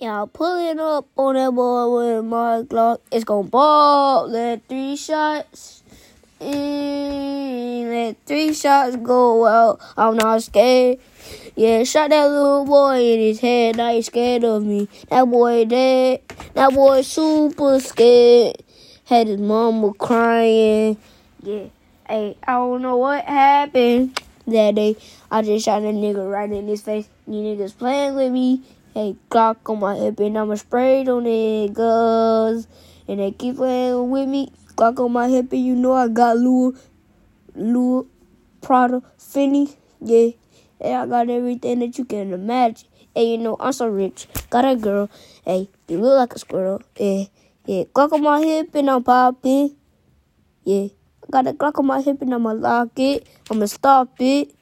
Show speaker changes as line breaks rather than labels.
Yeah, I'm pulling up on that boy with my Glock. It's gonna ball. Let three shots in. Let three shots go out. I'm not scared. Yeah, shot that little boy in his head. Now he's scared of me. That boy dead. That boy super scared. Had his mama crying. Yeah. Hey, I don't know what happened that day. I just shot a nigga right in his face. You niggas playing with me. Hey, Glock on my hip and I'ma spray it on it niggas. And they keep playing with me. Glock on my hip and you know I got Lua, Lua, Prada, Finny. Yeah. Hey, I got everything that you can imagine. Hey, you know, I'm so rich. Got a girl. Hey, you look like a squirrel. Yeah. Yeah. Glock on my hip and I'm popping. Yeah. I got a Glock on my hip and I'ma lock it. I'ma stop it.